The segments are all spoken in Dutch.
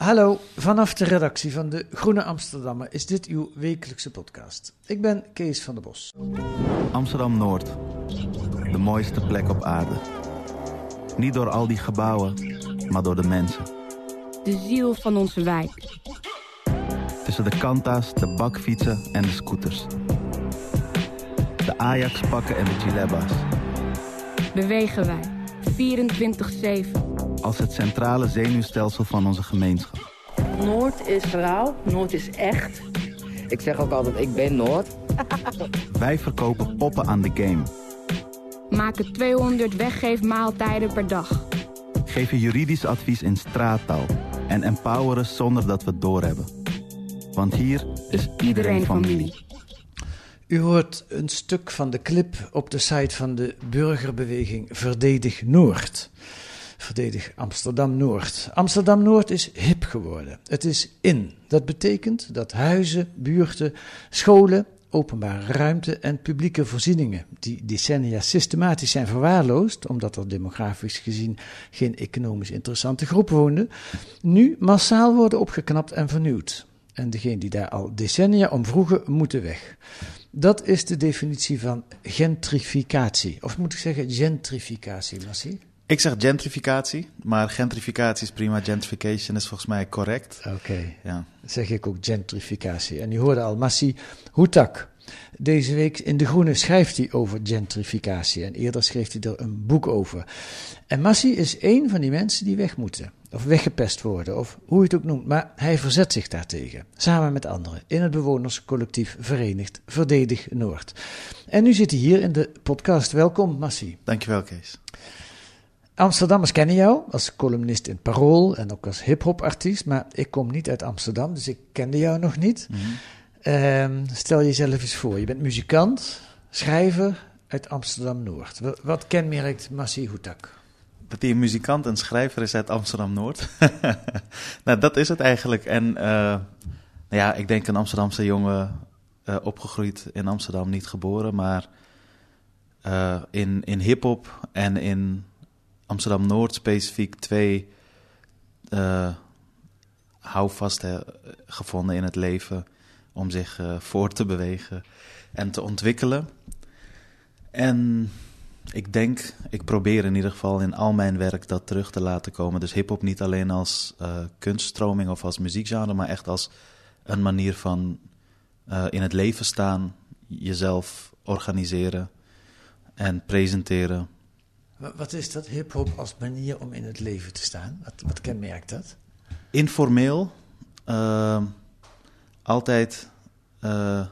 Hallo, vanaf de redactie van de Groene Amsterdammer is dit uw wekelijkse podcast. Ik ben Kees van der Bos. Amsterdam Noord. De mooiste plek op aarde. Niet door al die gebouwen, maar door de mensen. de ziel van onze wijk. Tussen de kanta's, de bakfietsen en de scooters. De Ajax-pakken en de Gilebba's. Bewegen wij 24-7. Als het centrale zenuwstelsel van onze gemeenschap. Noord is verhaal, Noord is echt. Ik zeg ook altijd, ik ben Noord. Wij verkopen poppen aan de game. Maken 200 weggeefmaaltijden per dag. Geven juridisch advies in straattaal. En empoweren zonder dat we het doorhebben. Want hier is iedereen familie. U hoort een stuk van de clip op de site van de burgerbeweging Verdedig Noord. Verdedig Amsterdam Noord. Amsterdam Noord is hip geworden. Het is in. Dat betekent dat huizen, buurten, scholen, openbare ruimte en publieke voorzieningen, die decennia systematisch zijn verwaarloosd, omdat er demografisch gezien geen economisch interessante groep woonde, nu massaal worden opgeknapt en vernieuwd. En degenen die daar al decennia om vroegen, moeten weg. Dat is de definitie van gentrificatie. Of moet ik zeggen gentrificatie, Massie? Ik zeg gentrificatie, maar gentrificatie is prima. Gentrification is volgens mij correct. Oké, Ja. zeg ik ook gentrificatie. En u hoorde al Massi Hoetak. Deze week in De Groene schrijft hij over gentrificatie. En eerder schreef hij er een boek over. En Massi is één van die mensen die weg moeten. Of weggepest worden, of hoe je het ook noemt. Maar hij verzet zich daartegen. Samen met anderen. In het bewonerscollectief Verenigd Verdedig Noord. En nu zit hij hier in de podcast. Welkom, Massi. Dankjewel, Kees. Amsterdammers kennen jou als columnist in Parool en ook als hip-hop artiest. Maar ik kom niet uit Amsterdam, dus ik kende jou nog niet. Ehm, stel jezelf eens voor. Je bent muzikant, schrijver uit Amsterdam Noord. Wat, wat kenmerkt Massi Hoetak? Dat hij een muzikant en schrijver is uit Amsterdam-Noord. nou, dat is het eigenlijk. En eh, nou ja, ik denk een Amsterdamse jongen, eh, opgegroeid in Amsterdam, niet geboren, maar eh, in, in hip-hop en in Amsterdam-Noord specifiek twee eh houvasten gevonden in het leven om zich eh, voor te bewegen en te ontwikkelen. En ik denk, ik probeer in ieder geval in al mijn werk dat terug te laten komen. Dus hip-hop niet alleen als eh, kunststroming of als muziekgenre, maar echt als een manier van in het leven staan, jezelf organiseren en presenteren. Wa- Wat is dat hip-hop als manier om in het leven te staan? Wat, wat kenmerkt dat? Informeel, eh, altijd, eh,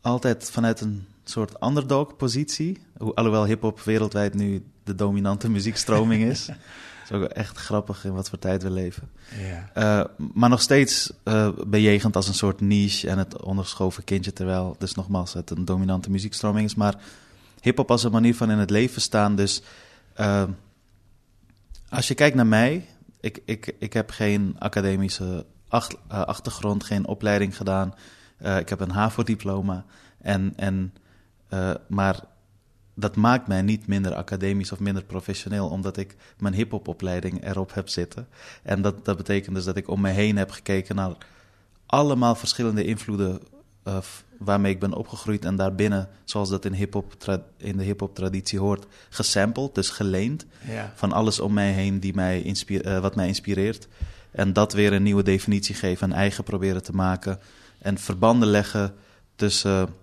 altijd vanuit een soort underdog-positie. Hoe- Alhoewel hip-hop wereldwijd nu de dominante muziekstroming is. Het is ook echt grappig in wat voor tijd we leven. Ja. Eh, maar nog steeds eh, bejegend als een soort niche en het onderschoven kindje. Terwijl, dus nogmaals, het een dominante muziekstroming is. Maar hip-hop als een manier van in het leven staan. Dus eh, als je kijkt naar mij, ik, ik, ik heb geen academische eh, achtergrond, geen opleiding gedaan. Eh, ik heb een HAVO-diploma. En, en, eh, maar dat maakt mij niet minder academisch of minder professioneel, omdat ik mijn hip-hop-opleiding erop heb zitten. En dat, dat betekent dus dat ik om me heen heb gekeken naar allemaal verschillende invloeden eh, waarmee ik ben opgegroeid. En daarbinnen, zoals dat in, hip-hop tra- in de hip-hop-traditie hoort, gesampled, dus geleend Ja. van alles om mij heen die mij eh, wat mij inspireert. En dat weer een nieuwe definitie geven en eigen proberen te maken. En verbanden leggen tussen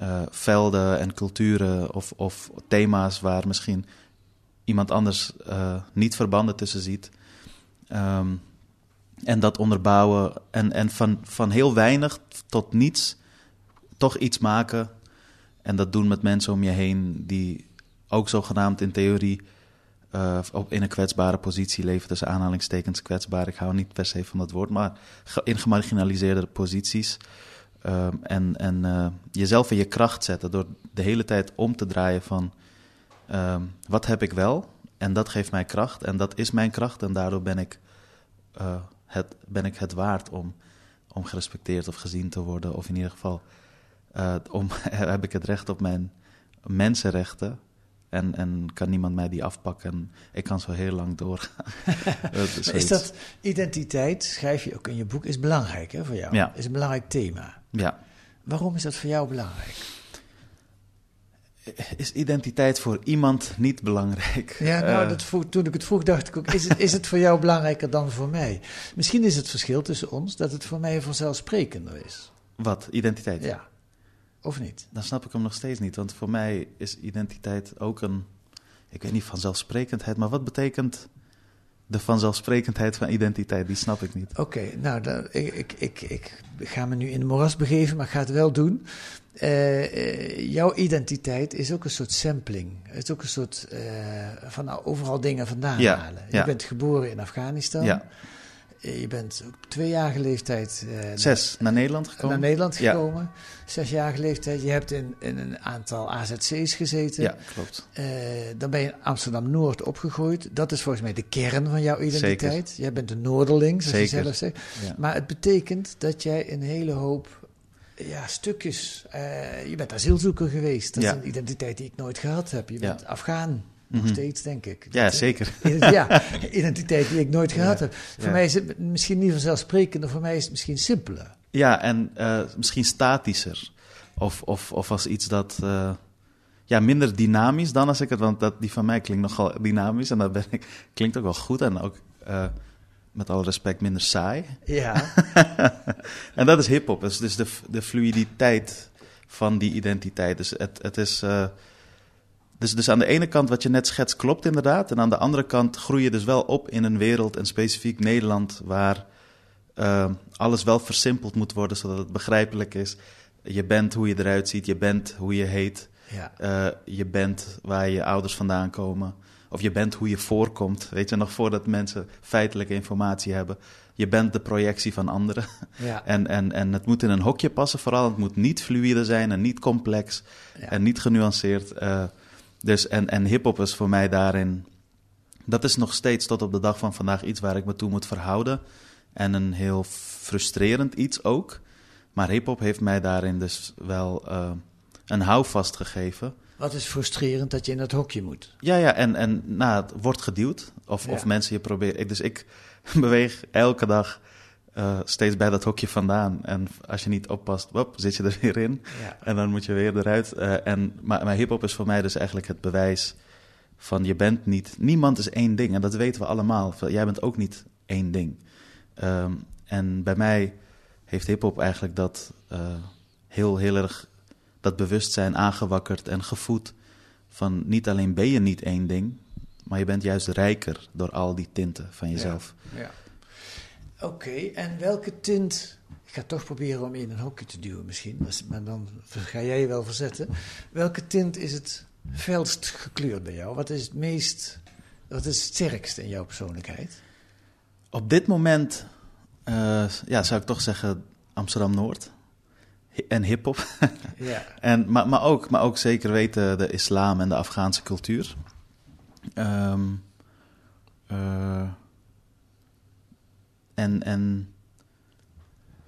uh, velden en culturen of, of, thema's waar misschien iemand anders niet verbanden tussen ziet. Um, en dat onderbouwen en, en van, van heel weinig tot niets toch iets maken. En dat doen met mensen om je heen die ook zogenaamd in theorie uh, in een kwetsbare positie leven. Tussen aanhalingstekens kwetsbaar. Ik hou niet per se van dat woord, maar in gemarginaliseerde posities. Uh, en en uh, jezelf in je kracht zetten door de hele tijd om te draaien van ehm, wat heb ik wel en dat geeft mij kracht en dat is mijn kracht en daardoor ben ik, eh, het, ben ik het waard om, om gerespecteerd of gezien te worden of in ieder geval om, heb ik het recht op mijn mensenrechten en, en kan niemand mij die afpakken. Ik kan zo heel lang doorgaan. is, is, dat identiteit, schrijf je ook in je boek, is belangrijk hè, voor jou? Ja. Is een belangrijk thema. Ja. Waarom is dat voor jou belangrijk? Is identiteit voor iemand niet belangrijk? Ja, nou, uh, dat vroeg, toen ik het vroeg, dacht ik ook: is het, is het voor jou belangrijker dan voor mij? Misschien is het verschil tussen ons dat het voor mij vanzelfsprekender is. Wat? Identiteit? Ja. Of niet? Dan snap ik hem nog steeds niet. Want voor mij is identiteit ook een, ik weet niet, vanzelfsprekendheid. Maar wat betekent de vanzelfsprekendheid van identiteit? Die snap ik niet. Oké, nou, dan, ik, ik, ik, ik, ga me nu in de moras begeven, maar ik ga het wel doen. Uh, uh, jouw identiteit is ook een soort sampling. Het is ook een soort uh, van nou, overal dingen vandaan ja, halen. Je ja. bent geboren in Afghanistan. Ja. Je bent op tweejarige leeftijd... Zes, naar Nederland gekomen. Naar Nederland gekomen. Zesjarige leeftijd. Je hebt in, in een aantal AZC's gezeten. Ja, klopt. Eh, dan ben je in Amsterdam-Noord opgegroeid. Dat is volgens mij de kern van jouw identiteit. Jij bent een Noorderling, zoals Zeker. je zelf zegt. Maar het betekent dat jij een hele hoop ja, stukjes... eh, je bent asielzoeker geweest. Dat Ja. is een identiteit die ik nooit gehad heb. Je Ja. bent Afghaan. Nog Mhm. steeds, denk ik. Ja, Dat, eh, zeker. Ja, identiteit die ik nooit gehad Ja. heb. Voor Ja. mij is het misschien niet vanzelfsprekender, voor mij is het misschien simpeler. Ja, en eh, misschien statischer. Of, of, of als iets dat. ja, minder dynamisch dan als ik het. Want dat, die van mij klinkt nogal dynamisch. En dat ben ik, klinkt ook wel goed. En ook met alle respect minder saai. Ja. en dat is hip-hop. Dus, dus de, de fluiditeit van die identiteit. Dus het, het is. eh, dus, dus aan de ene kant wat je net schetst klopt inderdaad. En aan de andere kant groei je dus wel op in een wereld, en specifiek Nederland, waar eh, alles wel versimpeld moet worden zodat het begrijpelijk is. Je bent hoe je eruit ziet, je bent hoe je heet, Ja. eh, je bent waar je ouders vandaan komen. Of je bent hoe je voorkomt, weet je, nog voordat mensen feitelijke informatie hebben. Je bent de projectie van anderen. Ja. En, en, en het moet in een hokje passen vooral. Het moet niet fluïde zijn en niet complex Ja. en niet genuanceerd. eh, dus, en en hip-hop is voor mij daarin. Dat is nog steeds tot op de dag van vandaag iets waar ik me toe moet verhouden. En een heel frustrerend iets ook. Maar hip-hop heeft mij daarin dus wel eh, een houvast gegeven. Wat is frustrerend dat je in dat hokje moet. Ja, ja, en, en nou, het wordt geduwd. Of, Ja. of mensen je proberen. Ik, dus ik beweeg elke dag eh, steeds bij dat hokje vandaan. En als je niet oppast, wop, zit je er weer in. Ja. En dan moet je weer eruit. Eh, en, maar maar hip-hop is voor mij dus eigenlijk het bewijs van je bent niet. Niemand is één ding. En dat weten we allemaal. Jij bent ook niet één ding. Ehm, en bij mij heeft hip-hop eigenlijk dat eh, heel, heel erg dat bewustzijn aangewakkerd en gevoed. Van niet alleen ben je niet één ding, maar je bent juist rijker door al die tinten van jezelf. Ja. Oké, en welke tint... Ik ga toch proberen om in een hokje te duwen misschien, maar dan ga jij je wel verzetten. Welke tint is het felst gekleurd bij jou? Wat is het meest... Wat is het sterkst in jouw persoonlijkheid? Op dit moment eh, ja, zou ik toch zeggen Amsterdam-Noord. Hi- En hip-hop. Ja. en, maar, maar, ook, maar ook zeker weten de islam en de Afghaanse cultuur. Ehm, eh, en en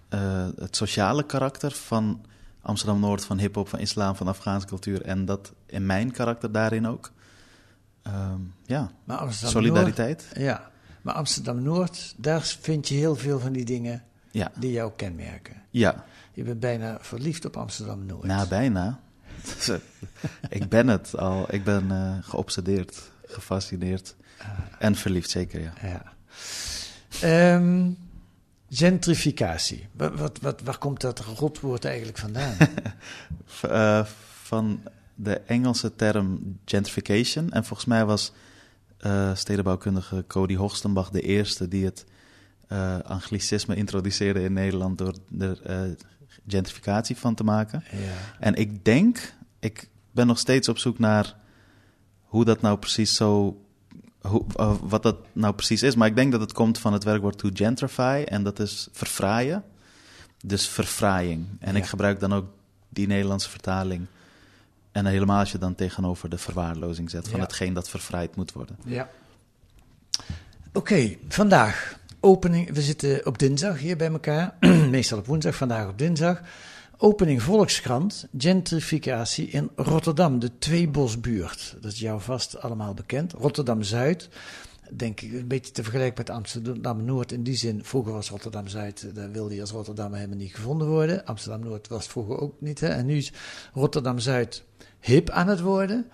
eh, het sociale karakter van Amsterdam-Noord, van hip-hop, van islam, van Afghaanse cultuur. En dat in mijn karakter daarin ook. Ehm, ja, Maar Amsterdam solidariteit. Noord, ja, maar Amsterdam-Noord, daar vind je heel veel van die dingen Ja. die jou kenmerken. Ja, Je bent bijna verliefd op Amsterdam-Noord. Nou, bijna. ik ben het al. Ik ben eh, geobsedeerd, gefascineerd en verliefd, zeker, ja. Ja. Ehm, gentrificatie. Wat, wat, wat, waar komt dat rotwoord eigenlijk vandaan? Eh, van de Engelse term gentrification. En volgens mij was eh, stedenbouwkundige Cody Hoogstenbach de eerste die het eh, anglicisme introduceerde in Nederland door er eh, gentrificatie van te maken. Ja. En ik denk, ik ben nog steeds op zoek naar hoe dat nou precies zo. Hoe, eh, wat dat nou precies is. Maar ik denk dat het komt van het werkwoord to gentrify. En dat is verfraaien. Dus verfraaiing. En Ja. ik gebruik dan ook die Nederlandse vertaling. En helemaal als je dan tegenover de verwaarlozing zet van Ja. hetgeen dat verfraaid moet worden. Ja. Oké, vandaag opening. We zitten op dinsdag hier bij elkaar. Meestal op woensdag, vandaag op dinsdag. Opening Volkskrant, gentrificatie in Rotterdam, de Tweebosbuurt. Dat is jou vast allemaal bekend. Rotterdam-Zuid, denk ik een beetje te vergelijken met Amsterdam-Noord in die zin. Vroeger was Rotterdam-Zuid, eh, daar wilde je als Rotterdam helemaal niet gevonden worden. Amsterdam-Noord was vroeger ook niet. En nu is Rotterdam-Zuid hip aan het worden.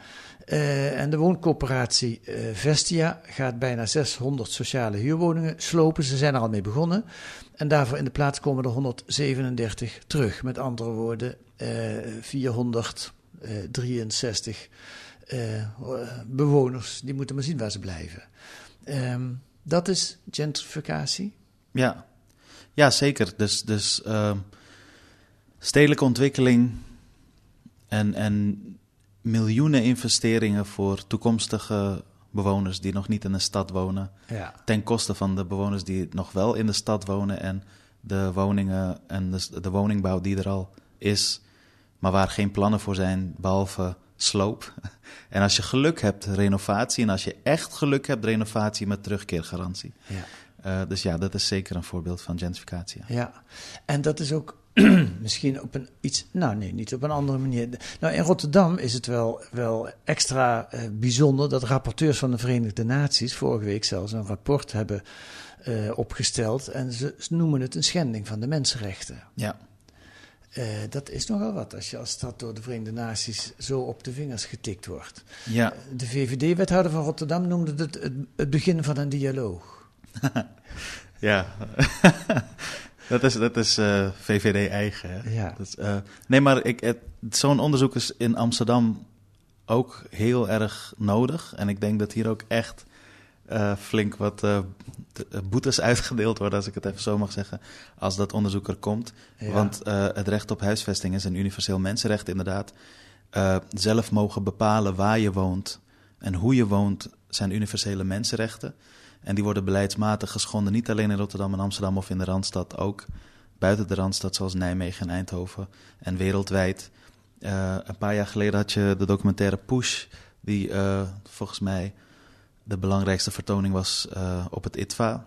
Eh, en de wooncoöperatie eh, Vestia gaat bijna 600 sociale huurwoningen slopen. Ze zijn er al mee begonnen. En daarvoor in de plaats komen er 137 terug. Met andere woorden, eh 463 eh, bewoners. Die moeten maar zien waar ze blijven. Ehm, dat is gentrificatie. Ja, ja zeker. Dus, dus ehm, stedelijke ontwikkeling en, en miljoenen investeringen voor toekomstige bewoners die nog niet in een stad wonen. Ja. Ten koste van de bewoners die nog wel in de stad wonen en de woningen en de, de woningbouw die er al is, maar waar geen plannen voor zijn behalve sloop. En als je geluk hebt, renovatie. En als je echt geluk hebt, renovatie met terugkeergarantie. Ja. Eh, dus ja, dat is zeker een voorbeeld van gentrificatie. Ja, en dat is ook misschien op een iets, nou nee, niet op een andere manier. Nou, in Rotterdam is het wel, wel extra eh, bijzonder dat rapporteurs van de Verenigde Naties vorige week zelfs een rapport hebben eh, opgesteld. En ze, ze noemen het een schending van de mensenrechten. Ja. Eh, dat is nogal wat als je als stad door de Verenigde Naties zo op de vingers getikt wordt. Ja. De VVD-wethouder van Rotterdam noemde het, het het begin van een dialoog. Ja, dat is, dat is eh, VVD eigen. Hè? Ja. Dat is, eh, nee, maar zo'n onderzoek is in Amsterdam ook heel erg nodig. En ik denk dat hier ook echt eh, flink wat boetes uitgedeeld worden, als ik het even zo mag zeggen, als dat onderzoek er komt. Ja. Want het recht op huisvesting is een universeel mensenrecht, inderdaad. Zelf mogen bepalen waar je woont en hoe je woont zijn universele mensenrechten. En die worden beleidsmatig geschonden, niet alleen in Rotterdam en Amsterdam of in de Randstad, ook buiten de Randstad, zoals Nijmegen en Eindhoven en wereldwijd. Eh, een paar jaar geleden had je de documentaire Push, die eh, volgens mij de belangrijkste vertoning was eh, op het ITVA.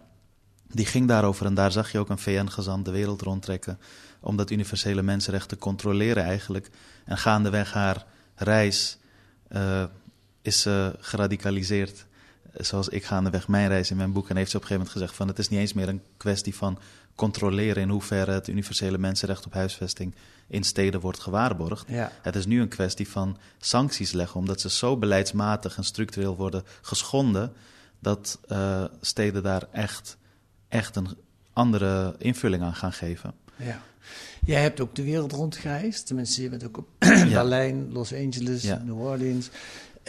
Die ging daarover en daar zag je ook een VN-gezant de wereld rondtrekken om dat universele mensenrecht te controleren eigenlijk. En gaandeweg haar reis is ze geradicaliseerd. Zoals ik gaandeweg mijn reis in mijn boek. En heeft ze op een gegeven moment gezegd van het is niet eens meer een kwestie van controleren in hoeverre het universele mensenrecht op huisvesting in steden wordt gewaarborgd. Ja. Het is nu een kwestie van sancties leggen, omdat ze zo beleidsmatig en structureel worden geschonden, dat eh, steden daar echt, echt een andere invulling aan gaan geven. Ja. Jij hebt ook de wereld rondgereisd. Tenminste, je bent ook op Ja. Berlijn, Los Angeles, Ja. New Orleans.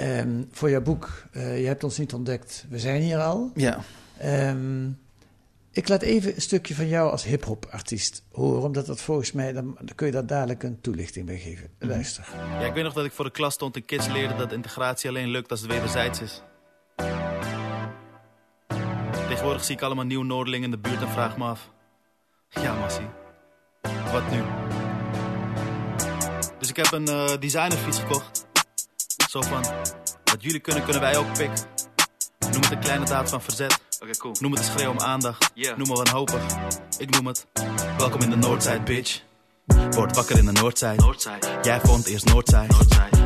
Ehm, voor jouw boek, eh, je hebt ons niet ontdekt, we zijn hier al. Ja. Ehm, ik laat even een stukje van jou als hip-hop artiest horen, omdat dat volgens mij, dan, dan kun je daar dadelijk een toelichting bij geven. Luister. Ja, ik weet nog dat ik voor de klas stond en kids leerde dat integratie alleen lukt als het wederzijds is. Tegenwoordig zie ik allemaal nieuw Noorderling in de buurt en vraag me af. Ja, Massie. Wat nu? Dus ik heb een eh, designerfiets gekocht. Zo van, wat jullie kunnen, kunnen wij ook pik. Noem het een kleine daad van verzet. Noem het een schreeuw om aandacht. Noem me wanhopig. Ik noem het. Welkom in de Noordzij, bitch. Word wakker in de Noordzij. Jij vond eerst Noordzij.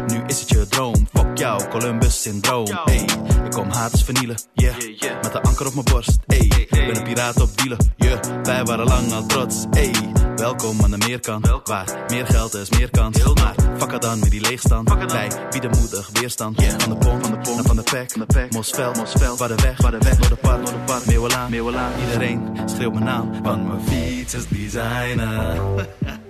Nu is het je droom. Fuck jou, Columbus syndroom. Hey, ik kom haters vernielen. Yeah. Met een anker op mijn borst. Hey, ben een piraat op dealen. Yeah. Wij waren lang al trots. Hey, welkom aan de meerkant. Waar meer geld is, meer kans. Maar vakken dan met die leegstand. Wij bieden moedig weerstand. Van de pomp, van de pomp, van de pack. Mosveld, Mosveld, waar de weg, waar de weg, door de park, door de park. Meeuwela, Meeuwela. Iedereen schreeuwt mijn naam, want mijn fiets is designer.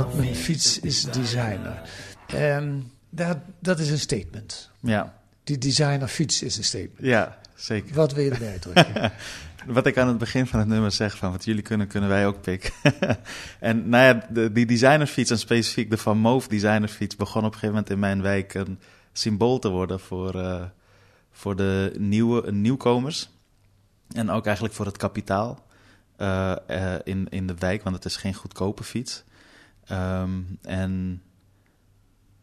Want mijn fiets is designer. Ehm, dat, dat is een statement. Ja. Die designer fiets is een statement. Ja, zeker. Wat wil je erbij uitdrukken? Wat ik aan het begin van het nummer zeg, van wat jullie kunnen, kunnen wij ook pikken. en nou ja, de, die designerfiets en specifiek de Van Moof designerfiets begon op een gegeven moment in mijn wijk een symbool te worden voor, uh, voor de nieuwe nieuwkomers. En ook eigenlijk voor het kapitaal uh, uh, in, in de wijk, want het is geen goedkope fiets. Um, en,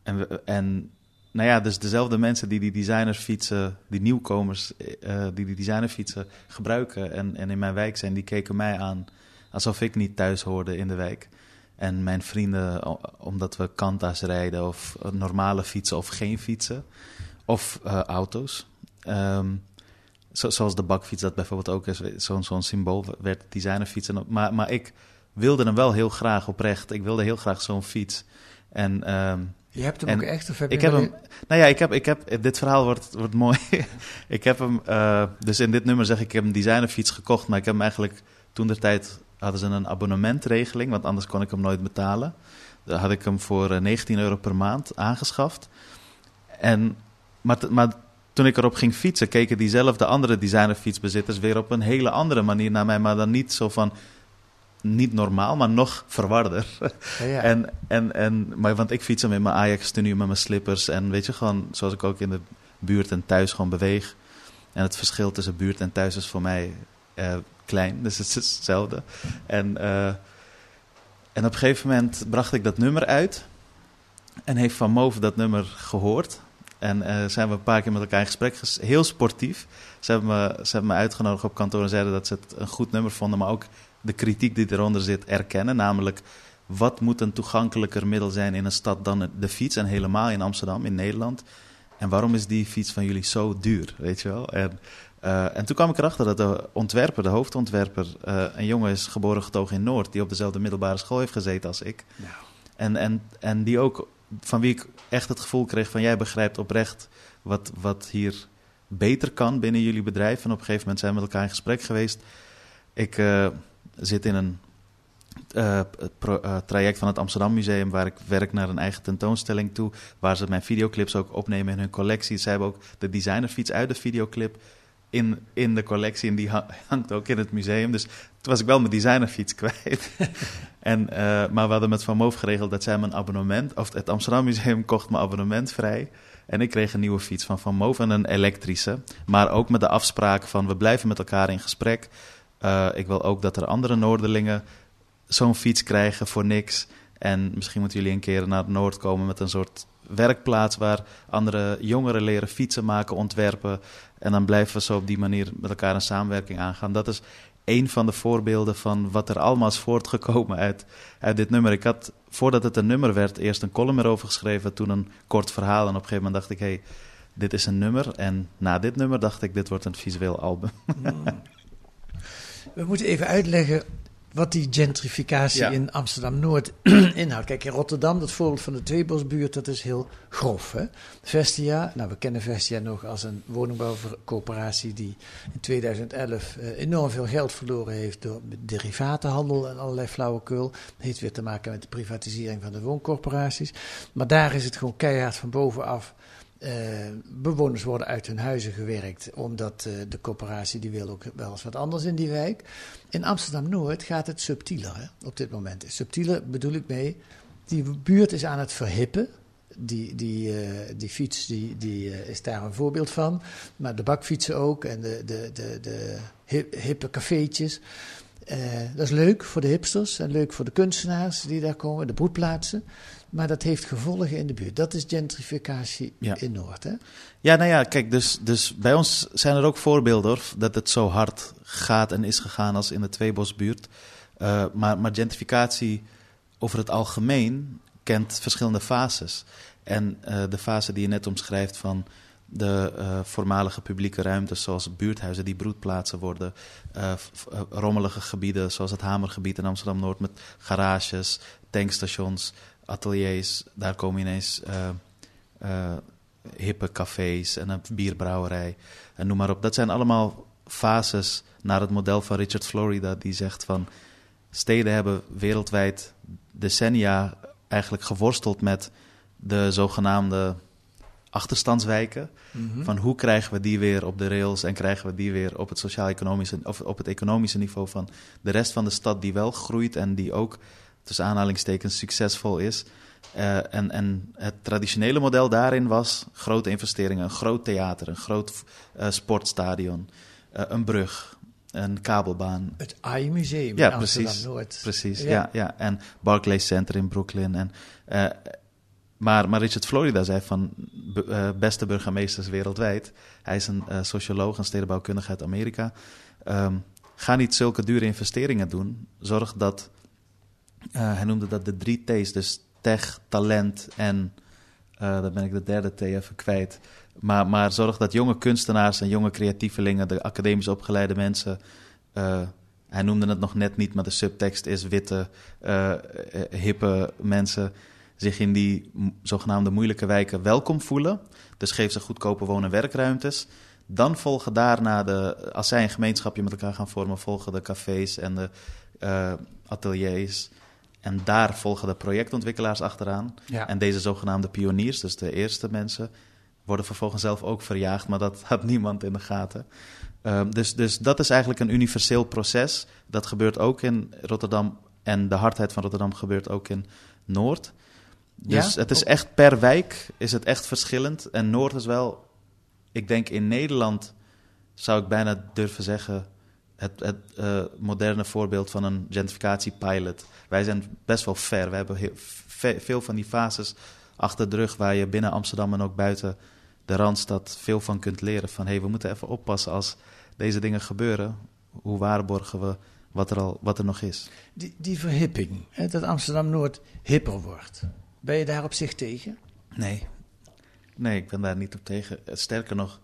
en, en nou ja, dus dezelfde mensen die die designerfietsen, die nieuwkomers, uh, die die designerfietsen gebruiken en, en in mijn wijk zijn, die keken mij aan alsof ik niet thuis hoorde in de wijk. En mijn vrienden, omdat we kanta's rijden of normale fietsen of geen fietsen, of auto's. Zo, zoals de bakfiets dat bijvoorbeeld ook is, zo'n zo'n symbool werd designerfietsen. Maar, maar ik wilde hem wel heel graag oprecht. Ik wilde heel graag zo'n fiets. En, um, je hebt hem ook echt? Of heb ik je heb hem. Nou ja, ik heb, ik heb. Dit verhaal wordt, wordt mooi. ik heb hem. Uh, dus in dit nummer zeg ik: ik heb een designerfiets gekocht. Maar ik heb hem eigenlijk. Toen de tijd hadden ze een abonnementregeling. Want anders kon ik hem nooit betalen. Dan had ik hem voor 19 euro per maand aangeschaft. En, maar, maar toen ik erop ging fietsen, keken diezelfde andere designerfietsbezitters weer op een hele andere manier naar mij. Maar dan niet zo van niet normaal, maar nog verwarder. Ja, ja. en, en, en, maar, want ik fiets hem in mijn Ajax tenue met mijn slippers. En weet je, gewoon zoals ik ook in de buurt en thuis gewoon beweeg. En het verschil tussen buurt en thuis is voor mij uh, klein, dus het is hetzelfde. En, uh, en op een gegeven moment bracht ik dat nummer uit. En heeft Van Move dat nummer gehoord. En uh, zijn we een paar keer met elkaar in gesprek, heel sportief. Ze hebben, me, ze hebben me uitgenodigd op kantoor en zeiden dat ze het een goed nummer vonden, maar ook de kritiek die eronder zit erkennen. Namelijk, wat moet een toegankelijker middel zijn in een stad dan de fiets? En helemaal in Amsterdam, in Nederland. En waarom is die fiets van jullie zo duur, weet je wel? En, uh, en toen kwam ik erachter dat de ontwerper, de hoofdontwerper, uh, een jongen is geboren getogen in Noord, die op dezelfde middelbare school heeft gezeten als ik. Nou. En, en, en die ook, van wie ik echt het gevoel kreeg van jij begrijpt oprecht wat, wat hier beter kan binnen jullie bedrijf. En op een gegeven moment zijn we met elkaar in gesprek geweest. Ik uh, zit in een pro, uh, traject van het Amsterdam Museum, waar ik werk naar een eigen tentoonstelling toe, waar ze mijn videoclips ook opnemen in hun collectie. Ze hebben ook de designerfiets uit de videoclip in, in de collectie en die hangt ook in het museum. Dus toen was ik wel mijn designerfiets kwijt. en, maar we hadden met Van Moof geregeld dat zij mijn abonnement, of het Amsterdam Museum kocht mijn abonnement vrij. En ik kreeg een nieuwe fiets van Van Moof en een elektrische. Maar ook met de afspraak van we blijven met elkaar in gesprek. Uh, ik wil ook dat er andere Noorderlingen zo'n fiets krijgen voor niks. En misschien moeten jullie een keer naar het Noord komen met een soort werkplaats waar andere jongeren leren fietsen maken, ontwerpen. En dan blijven we zo op die manier met elkaar een samenwerking aangaan. Dat is een van de voorbeelden van wat er allemaal is voortgekomen uit, uit dit nummer. Ik had, voordat het een nummer werd, eerst een column erover geschreven, toen een kort verhaal. En op een gegeven moment dacht ik, hey, dit is een nummer. En na dit nummer dacht ik, dit wordt een visueel album. We moeten even uitleggen wat die gentrificatie Ja. in Amsterdam-Noord inhoudt. Kijk, in Rotterdam, dat voorbeeld van de Tweebosbuurt, dat is heel grof. Hè? Vestia, nou we kennen Vestia nog als een woningbouwcoöperatie die in 2011 eh, enorm veel geld verloren heeft door derivatenhandel en allerlei flauwekul. Dat heeft weer te maken met de privatisering van de wooncorporaties. Maar daar is het gewoon keihard van bovenaf. Eh, bewoners worden uit hun huizen gewerkt, omdat eh, de coöperatie die wil ook wel eens wat anders in die wijk. In Amsterdam-Noord gaat het subtieler hè, op dit moment. Subtieler bedoel ik mee, die buurt is aan het verhippen. Die, die, eh, die fiets die, die, is daar een voorbeeld van. Maar de bakfietsen ook en de, de, de, de hip- hippe cafeetjes. Eh, dat is leuk voor de hipsters en leuk voor de kunstenaars die daar komen, de broedplaatsen. Maar dat heeft gevolgen in de buurt. Dat is gentrificatie Ja. in Noord. Hè? Ja, nou ja, kijk, dus, dus bij ons zijn er ook voorbeelden hoor, dat het zo hard gaat en is gegaan als in de Tweebosbuurt. Uh, maar, maar gentrificatie over het algemeen kent verschillende fases. En uh, de fase die je net omschrijft van de uh, voormalige publieke ruimtes, zoals buurthuizen die broedplaatsen worden, uh, rommelige gebieden, zoals het Hamergebied in Amsterdam Noord, met garages, tankstations, ateliers. Daar komen ineens hippe cafés en een bierbrouwerij en noem maar op. Dat zijn allemaal fases naar het model van Richard Florida, die zegt van steden hebben wereldwijd decennia eigenlijk geworsteld met de zogenaamde achterstandswijken. Mhm. Van hoe krijgen we die weer op de rails en krijgen we die weer op het sociaal-economische of op het economische niveau van de rest van de stad die wel groeit en die ook tussen aanhalingstekens succesvol is. Uh, en, en het traditionele model daarin was grote investeringen, een groot theater, een groot uh, sportstadion, uh, een brug, een kabelbaan. Het AI-museum ja, in Amsterdam-Noord. Precies, ja. ja. Ja, En Barclays Center in Brooklyn. En, maar, Richard Florida zei van uh, beste burgemeesters wereldwijd. Hij is een uh, socioloog en stedenbouwkundige uit Amerika. Um, ga niet zulke dure investeringen doen. Zorg dat, uh, hij noemde dat de drie T's, dus tech, talent en, dan ben ik de derde T even kwijt. Maar, maar zorg dat jonge kunstenaars en jonge creatievelingen, de academisch opgeleide mensen, hij noemde het nog net niet, maar de subtekst is witte, hippe mensen zich in die zogenaamde moeilijke wijken welkom voelen. Dus geef ze goedkope woon- en werkruimtes. Dan volgen daarna de, als zij een gemeenschapje met elkaar gaan vormen, volgen de cafés en de uh, ateliers. En daar volgen de projectontwikkelaars achteraan. En deze zogenaamde pioniers, dus de eerste mensen, worden vervolgens zelf ook verjaagd, maar dat had niemand in de gaten. Uh, dus, dus dat is eigenlijk een universeel proces. Dat gebeurt ook in Rotterdam en de hardheid van Rotterdam gebeurt ook in Noord. Dus het is echt per wijk is het echt verschillend. En Noord is wel, ik denk in Nederland zou ik bijna durven zeggen, het, het uh, moderne voorbeeld van een gentrificatiepilot. Wij zijn best wel ver. We hebben heel, veel van die fases achter de rug waar je binnen Amsterdam en ook buiten de Randstad veel van kunt leren. Van hé, hey, we moeten even oppassen als deze dingen gebeuren. Hoe waarborgen we wat er, al, wat er nog is? Die, die verhipping, hè, dat Amsterdam-Noord hipper wordt. Ben je daar op zich tegen? Nee. Nee, ik ben daar niet op tegen. Sterker nog,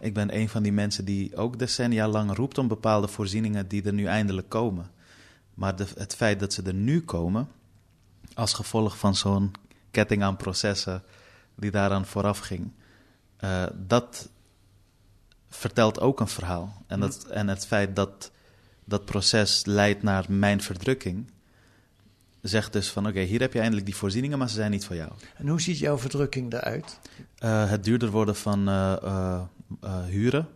ik ben een van die mensen die ook decennia lang roept om bepaalde voorzieningen die er nu eindelijk komen. Maar de, het feit dat ze er nu komen, als gevolg van zo'n ketting aan processen die daaraan vooraf ging, uh, dat vertelt ook een verhaal. En, dat, en het feit dat dat proces leidt naar mijn verdrukking, zegt dus van oké, hier heb je eindelijk die voorzieningen, maar ze zijn niet voor jou. En hoe ziet jouw verdrukking eruit? Uh, het duurder worden van uh, uh, huren,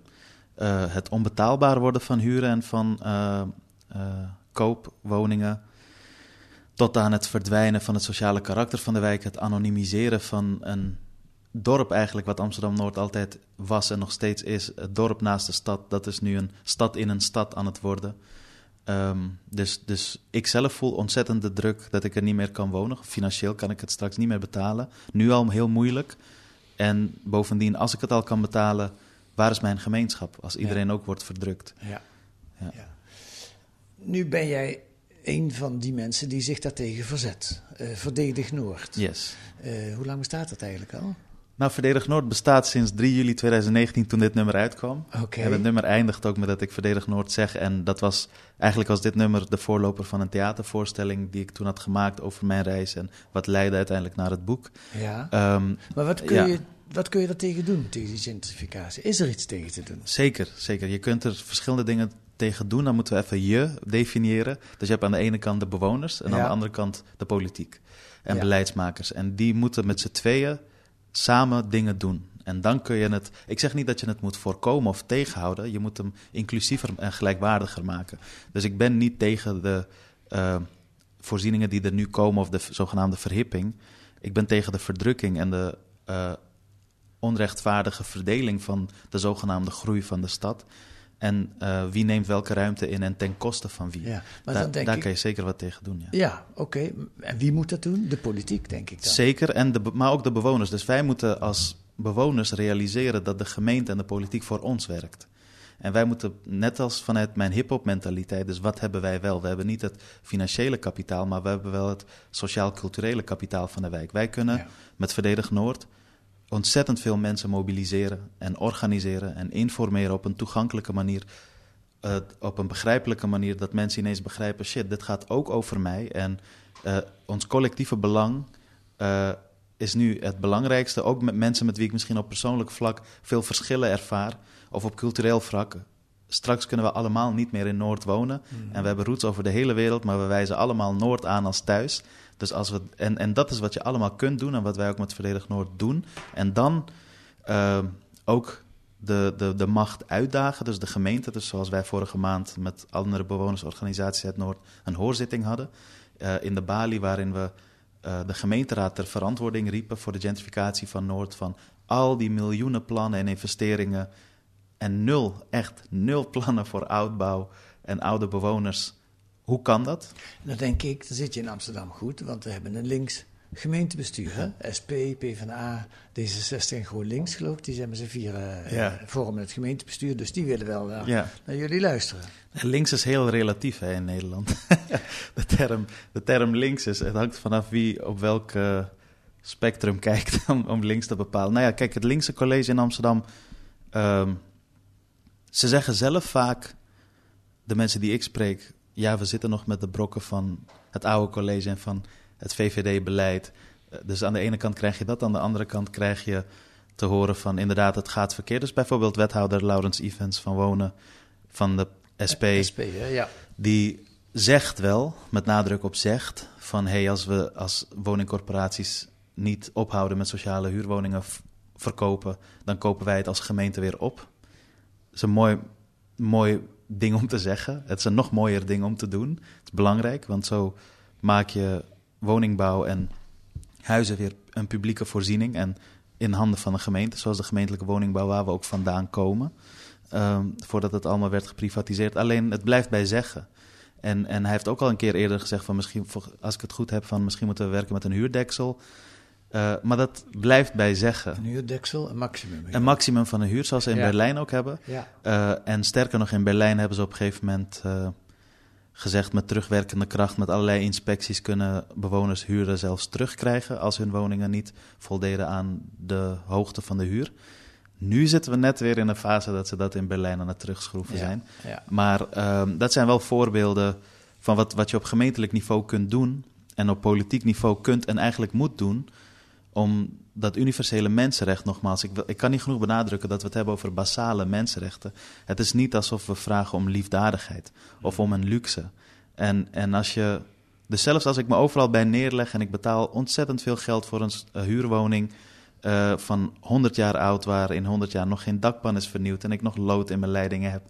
het onbetaalbaar worden van huren en van koopwoningen, tot aan het verdwijnen van het sociale karakter van de wijk, het anonimiseren van een dorp eigenlijk, wat Amsterdam-Noord altijd was en nog steeds is. Het dorp naast de stad, dat is nu een stad in een stad aan het worden. Um, dus, dus ik zelf voel ontzettend de druk dat ik er niet meer kan wonen. Financieel kan ik het straks niet meer betalen. Nu al heel moeilijk. En bovendien, als ik het al kan betalen, waar is mijn gemeenschap? Als iedereen ook wordt verdrukt. Ja. ja. ja. Nu ben jij een van die mensen die zich daartegen verzet. Uh, Verdedig Noord. Yes. Uh, hoe lang bestaat dat eigenlijk al? Nou, Verdedig Noord bestaat sinds 3 juli 2019 toen dit nummer uitkwam. Okay. En het nummer eindigt ook met dat ik Verdedig Noord zeg. En dat was eigenlijk als dit nummer de voorloper van een theatervoorstelling die ik toen had gemaakt over mijn reis. En wat leidde uiteindelijk naar het boek. Ja. Um, maar wat kun, je, wat kun je er tegen doen, tegen die gentrificatie? Is er iets tegen te doen? Zeker, zeker. Je kunt er verschillende dingen tegen doen. Dan moeten we even je definiëren. Dus je hebt aan de ene kant de bewoners en aan de andere kant de politiek en beleidsmakers. En die moeten met z'n tweeën samen dingen doen. En dan kun je het. Ik zeg niet dat je het moet voorkomen of tegenhouden. Je moet hem inclusiever en gelijkwaardiger maken. Dus ik ben niet tegen de uh, voorzieningen die er nu komen of de zogenaamde verhipping. Ik ben tegen de verdrukking en de uh, onrechtvaardige verdeling van de zogenaamde groei van de stad. En uh, wie neemt welke ruimte in en ten koste van wie. Ja, maar da dan denk daar ik... kan je zeker wat tegen doen. Ja, ja oké. Okay. En wie moet dat doen? De politiek, denk ik dan. Zeker, en de, maar ook de bewoners. Dus wij moeten als bewoners realiseren dat de gemeente en de politiek voor ons werkt. En wij moeten, net als vanuit mijn hip-hop mentaliteit, dus wat hebben wij wel? We hebben niet het financiële kapitaal, maar we hebben wel het sociaal-culturele kapitaal van de wijk. Wij kunnen met Verdedig Noord ontzettend veel mensen mobiliseren en organiseren en informeren op een toegankelijke manier. Uh, op een begrijpelijke manier, dat mensen ineens begrijpen: shit, dit gaat ook over mij. En uh, ons collectieve belang uh, is nu het belangrijkste. Ook met mensen met wie ik misschien op persoonlijk vlak veel verschillen ervaar, of op cultureel vlak. Straks kunnen we allemaal niet meer in Noord wonen. Mm. En we hebben roots over de hele wereld, maar we wijzen allemaal Noord aan als thuis. Dus als we, en, en dat is wat je allemaal kunt doen en wat wij ook met Verdedig Noord doen. En dan uh, ook de, de, de macht uitdagen, dus de gemeente. Dus zoals wij vorige maand met andere bewonersorganisaties uit Noord een hoorzitting hadden. Uh, in de Bali, waarin we uh, de gemeenteraad ter verantwoording riepen voor de gentrificatie van Noord. Van al die miljoenen plannen en investeringen. En nul, echt nul plannen voor oudbouw en oude bewoners hoe kan dat? Dan denk ik, dan zit je in Amsterdam goed, want we hebben een links gemeentebestuur. Hè? SP, PvdA, D66 en GroenLinks, geloof ik. Die zijn met z'n vieren uh, ja. vormen het gemeentebestuur. Dus die willen wel uh, ja. naar jullie luisteren. Links is heel relatief hè, in Nederland. de, term, de term links is, het hangt vanaf wie op welk uh, spectrum kijkt om, om, links te bepalen. Nou ja, kijk, het linkse college in Amsterdam... Um, ze zeggen zelf vaak, de mensen die ik spreek ja, we zitten nog met de brokken van het oude college en van het VVD-beleid. Eh, dus aan de ene kant krijg je dat, aan de andere kant krijg je te horen van inderdaad, het gaat verkeerd. Dus bijvoorbeeld wethouder Laurens Evans van Wonen van de SP, SP ja. die zegt wel, met nadruk op zegt, van hey, als we als woningcorporaties niet ophouden met sociale huurwoningen verkopen, dan kopen wij het als gemeente weer op. Is een mooi, mooi ding om te zeggen. Het is een nog mooier ding om te doen. Het is belangrijk, want zo maak je woningbouw en huizen weer een publieke voorziening. En in handen van de gemeente, zoals de gemeentelijke woningbouw waar we ook vandaan komen. Um, voordat het allemaal werd geprivatiseerd. Alleen het blijft bij zeggen. En, en hij heeft ook al een keer eerder gezegd van misschien, als ik het goed heb, van misschien moeten we werken met een huurdeksel. Uh, maar dat blijft bij zeggen. Een huurdeksel, een maximum. Een maximum van een huur, zoals ze in ja. Berlijn ook hebben. Ja. Uh, en sterker nog, in Berlijn hebben ze op een gegeven moment uh, gezegd... met terugwerkende kracht, met allerlei inspecties... kunnen bewoners huren zelfs terugkrijgen... als hun woningen niet voldeden aan de hoogte van de huur. Nu zitten we net weer in een fase dat ze dat in Berlijn aan het terugschroeven Ja. zijn. Ja. Maar um, dat zijn wel voorbeelden van wat, wat je op gemeentelijk niveau kunt doen... en op politiek niveau kunt en eigenlijk moet doen om dat universele mensenrecht, nogmaals, ik, ik kan niet genoeg benadrukken dat we het hebben over basale mensenrechten. Het is niet alsof we vragen om liefdadigheid of om een luxe. En, en als je, dus zelfs als ik me overal bij neerleg en ik betaal ontzettend veel geld voor een uh, huurwoning uh, van 100 jaar oud, waar in 100 jaar nog geen dakpan is vernieuwd en ik nog lood in mijn leidingen heb.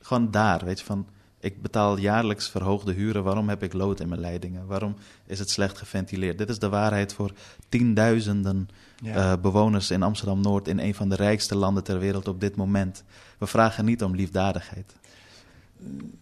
Gewoon daar, weet je, van ik betaal jaarlijks verhoogde huren. Waarom heb ik lood in mijn leidingen? Waarom is het slecht geventileerd? Dit is de waarheid voor tienduizenden Ja. uh, bewoners in Amsterdam Noord, in een van de rijkste landen ter wereld op dit moment. We vragen niet om liefdadigheid.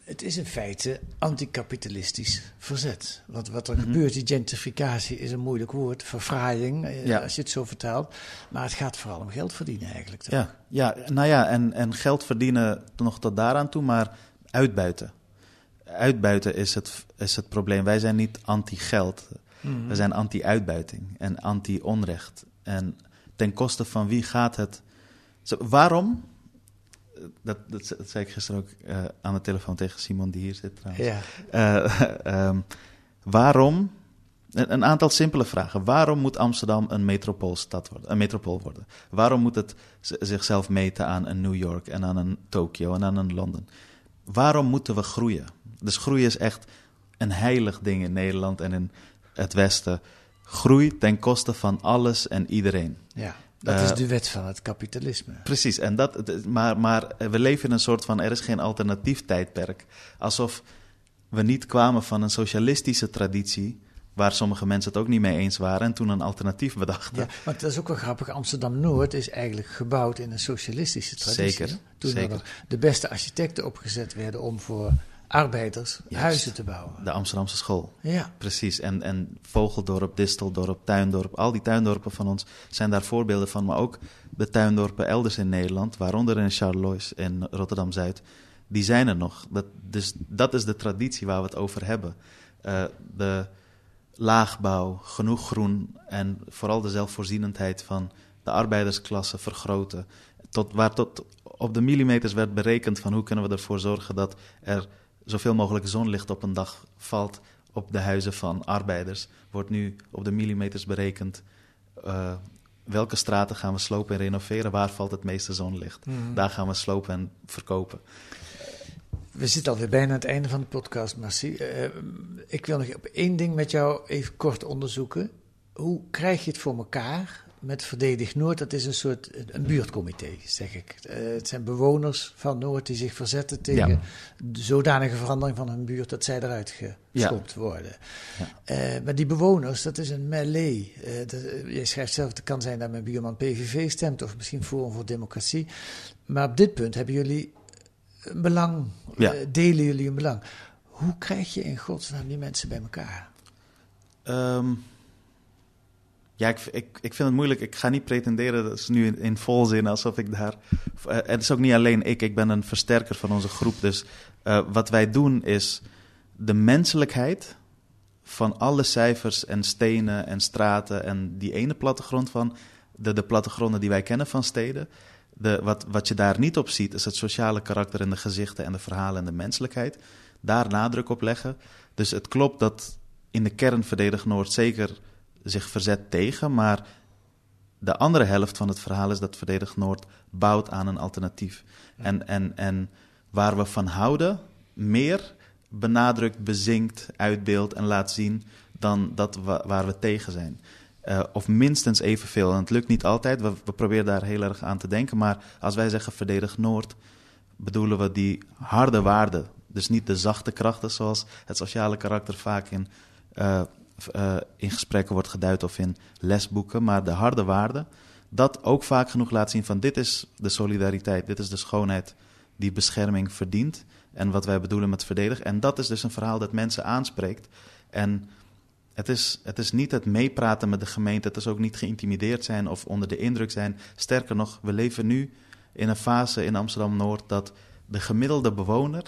Het is in feite anticapitalistisch verzet. Want wat er Mhm. gebeurt, die gentrificatie is een moeilijk woord, verfraaiing, eh, Ja. als je het zo vertaalt. Maar het gaat vooral om geld verdienen eigenlijk. Toch? Ja, ja, nou ja, en, en geld verdienen nog tot daaraan toe, maar uitbuiten. Uitbuiten is het, is het probleem. Wij zijn niet anti-geld. Mhm. We zijn anti-uitbuiting en anti-onrecht. En ten koste van wie gaat het? Zo, waarom? Dat, dat, dat zei ik gisteren ook uh, aan de telefoon tegen Simon, die hier zit trouwens. Ja. Uh, um, waarom? Een, een, aantal simpele vragen. Waarom moet Amsterdam een metropoolstad worden, een metropool worden? Waarom moet het zichzelf meten aan een New York en aan een Tokio en aan een Londen? Waarom moeten we groeien? Dus groei is echt een heilig ding in Nederland en in het Westen. Groei ten koste van alles en iedereen. Ja, dat is de wet van het kapitalisme. Precies, en dat, maar, maar we leven in een soort van: er is geen alternatief tijdperk. Alsof we niet kwamen van een socialistische traditie. Waar sommige mensen het ook niet mee eens waren en toen een alternatief bedachten. Ja, maar dat is ook wel grappig. Amsterdam Noord is eigenlijk gebouwd in een socialistische traditie. Zeker. Toen zeker. er de beste architecten opgezet werden om voor arbeiders huizen te bouwen. De Amsterdamse school. Ja. Precies. En, en Vogeldorp, Disteldorp, Tuindorp, al die tuindorpen van ons zijn daar voorbeelden van. Maar ook de tuindorpen elders in Nederland, waaronder in Charlois in Rotterdam-Zuid, die zijn er nog. Dat, dus dat is de traditie waar we het over hebben. Uh, de laagbouw, genoeg groen en vooral de zelfvoorzienendheid van de arbeidersklasse vergroten. Tot, waar tot op de millimeters werd berekend van hoe kunnen we ervoor zorgen dat er zoveel mogelijk zonlicht op een dag valt op de huizen van arbeiders. Wordt nu op de millimeters berekend. Uh, welke straten gaan we slopen en renoveren? Waar valt het meeste zonlicht? Mhm. Daar gaan we slopen en verkopen. We zitten alweer bijna aan het einde van de podcast, Marcie. Uh, ik wil nog op één ding met jou even kort onderzoeken. Hoe krijg je het voor elkaar met Verdedig Noord? Dat is een soort een buurtcomité, zeg ik. Uh, het zijn bewoners van Noord die zich verzetten tegen Ja. de zodanige verandering van hun buurt dat zij eruit geschopt worden. Uh, maar die bewoners, dat is een melee. Je schrijft zelf, het kan zijn dat mijn buurman PVV stemt of misschien Forum voor Democratie. Maar op dit punt hebben jullie een belang, Ja. eh, delen jullie een belang. Hoe krijg je in godsnaam die mensen bij elkaar? Ehm, ja, ik, ik, ik vind het moeilijk. Ik ga niet pretenderen, dat is nu in, in volzin, alsof ik daar... eh, het is ook niet alleen ik, ik ben een versterker van onze groep. Dus eh, wat wij doen is de menselijkheid van alle cijfers en stenen en straten... en die ene plattegrond van de, de plattegronden die wij kennen van steden... De, wat, wat je daar niet op ziet, is het sociale karakter en de gezichten en de verhalen en de menselijkheid. Daar nadruk op leggen. Dus het klopt dat in de kern Verdedig Noord zeker zich verzet tegen, maar de andere helft van het verhaal is dat Verdedig Noord bouwt aan een alternatief. En, en, en waar we van houden, meer benadrukt, bezinkt, uitbeeldt en laat zien dan dat wa- waar we tegen zijn. Uh, of minstens evenveel. En het lukt niet altijd. We, proberen daar heel erg aan te denken. Maar als wij zeggen verdedig Noord, bedoelen we die harde waarden. Dus niet de zachte krachten zoals het sociale karakter vaak in, uh, uh, in gesprekken wordt geduid of in lesboeken. Maar de harde waarden, dat ook vaak genoeg laat zien van dit is de solidariteit, dit is de schoonheid die bescherming verdient. En wat wij bedoelen met verdedigen. En dat is dus een verhaal dat mensen aanspreekt. En het is, het is niet het meepraten met de gemeente. Het is ook niet geïntimideerd zijn of onder de indruk zijn. Sterker nog, we leven nu in een fase in Amsterdam Noord dat de gemiddelde bewoner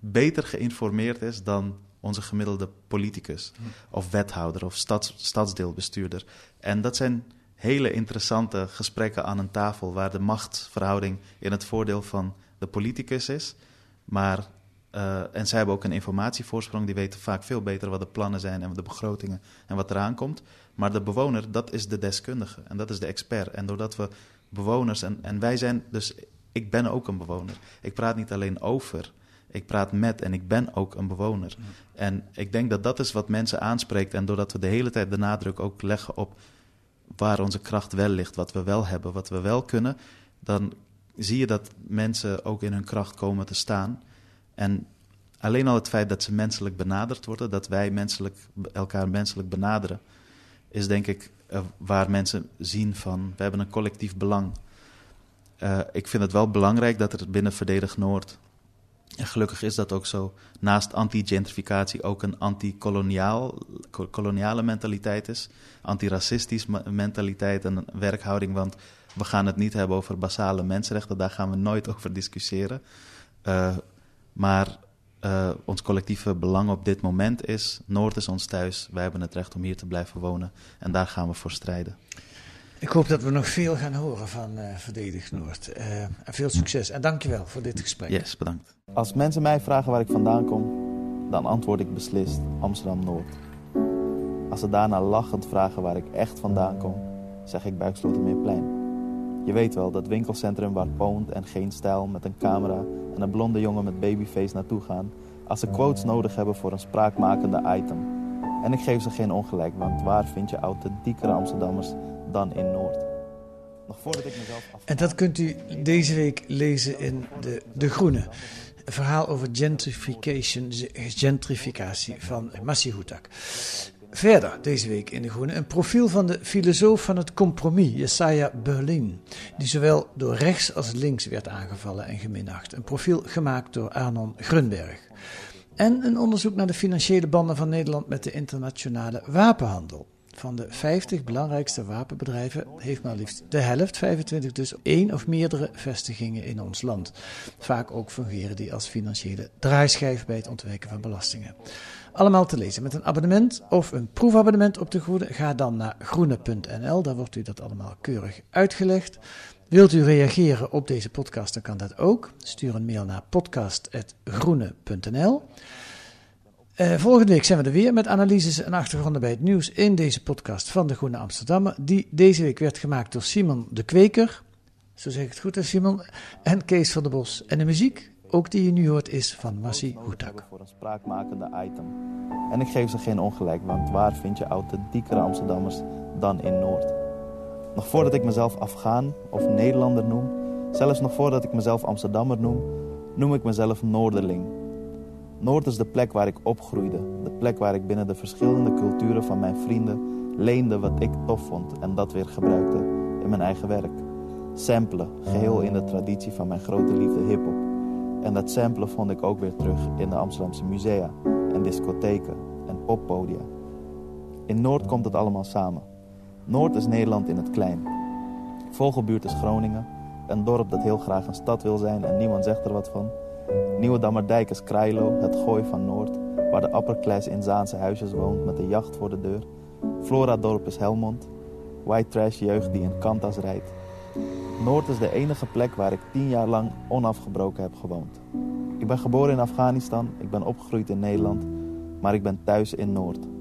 beter geïnformeerd is dan onze gemiddelde politicus of wethouder of stads, stadsdeelbestuurder. En dat zijn hele interessante gesprekken aan een tafel waar de machtsverhouding in het voordeel van de politicus is. Maar uh, en zij hebben ook een informatievoorsprong. Die weten vaak veel beter wat de plannen zijn en wat de begrotingen en wat eraan komt. Maar de bewoner, dat is de deskundige en dat is de expert. En doordat we bewoners, en, en wij zijn dus, ik ben ook een bewoner. Ik praat niet alleen over, ik praat met en ik ben ook een bewoner. Ja. En ik denk dat dat is wat mensen aanspreekt. En doordat we de hele tijd de nadruk ook leggen op waar onze kracht wel ligt, wat we wel hebben, wat we wel kunnen, dan zie je dat mensen ook in hun kracht komen te staan. En alleen al het feit dat ze menselijk benaderd worden, dat wij menselijk, elkaar menselijk benaderen, is denk ik uh, waar mensen zien van we hebben een collectief belang. Uh, ik vind het wel belangrijk dat er binnen Verdedig Noord, en gelukkig is dat ook zo, naast anti-gentrificatie ook een anti-koloniale mentaliteit is. Antiracistisch mentaliteit en een werkhouding, want we gaan het niet hebben over basale mensenrechten, daar gaan we nooit over discussiëren. Uh, maar uh, ons collectieve belang op dit moment is: Noord is ons thuis. Wij hebben het recht om hier te blijven wonen. En daar gaan we voor strijden. Ik hoop dat we nog veel gaan horen van uh, Verdedig Noord. Uh, en veel succes. En dankjewel voor dit gesprek. Yes, bedankt. Als mensen mij vragen waar ik vandaan kom, dan antwoord ik beslist Amsterdam Noord. Als ze daarna lachend vragen waar ik echt vandaan kom, zeg ik Buikslotermeerplein. Je weet wel, dat winkelcentrum waar Poont en Geen Stijl met een camera en een blonde jongen met babyface naartoe gaan als ze quotes nodig hebben voor een spraakmakende item. En ik geef ze geen ongelijk, want waar vind je authentiekere Amsterdammers dan in Noord? Nog voordat ik mezelf af... En dat kunt u deze week lezen in De, de Groene. Een verhaal over gentrification, gentrificatie van Massi Houtak. Verder deze week in De Groene een profiel van de filosoof van het compromis, Jesaja Berlin, die zowel door rechts als links werd aangevallen en geminacht. Een profiel gemaakt door Arnon Grunberg. En een onderzoek naar de financiële banden van Nederland met de internationale wapenhandel. Van de 50 belangrijkste wapenbedrijven heeft maar liefst de helft, 25 dus, één of meerdere vestigingen in ons land. Vaak ook fungeren die als financiële draaischijf bij het ontwijken van belastingen. Allemaal te lezen met een abonnement of een proefabonnement op de Groene. Ga dan naar groene.nl, daar wordt u dat allemaal keurig uitgelegd. Wilt u reageren op deze podcast, dan kan dat ook. Stuur een mail naar podcast.groene.nl. Uh, volgende week zijn we er weer met analyses en achtergronden bij het nieuws in deze podcast van de Groene Amsterdammer, die deze week werd gemaakt door Simon de Kweker. Zo zeg ik het goed, Simon? En Kees van der Bos. En de muziek, ook die je nu hoort, is van Massi Hoetak. Voor een spraakmakende item. En ik geef ze geen ongelijk, want waar vind je authentiekere Amsterdammers dan in Noord? Nog voordat ik mezelf Afghaan of Nederlander noem, zelfs nog voordat ik mezelf Amsterdammer noem, noem ik mezelf Noorderling. Noord is de plek waar ik opgroeide, de plek waar ik binnen de verschillende culturen van mijn vrienden leende wat ik tof vond en dat weer gebruikte in mijn eigen werk. Samplen, geheel in de traditie van mijn grote liefde hip-hop. En dat samplen vond ik ook weer terug in de Amsterdamse musea en discotheken en poppodia. In Noord komt het allemaal samen. Noord is Nederland in het klein. Vogelbuurt is Groningen, een dorp dat heel graag een stad wil zijn en niemand zegt er wat van. Nieuwe Dammerdijk is Krailo, het gooi van Noord, waar de upper class in Zaanse huisjes woont met de jacht voor de deur. Floradorp is Helmond, white trash jeugd die in Kantas rijdt. Noord is de enige plek waar ik tien jaar lang onafgebroken heb gewoond. Ik ben geboren in Afghanistan, ik ben opgegroeid in Nederland, maar ik ben thuis in Noord.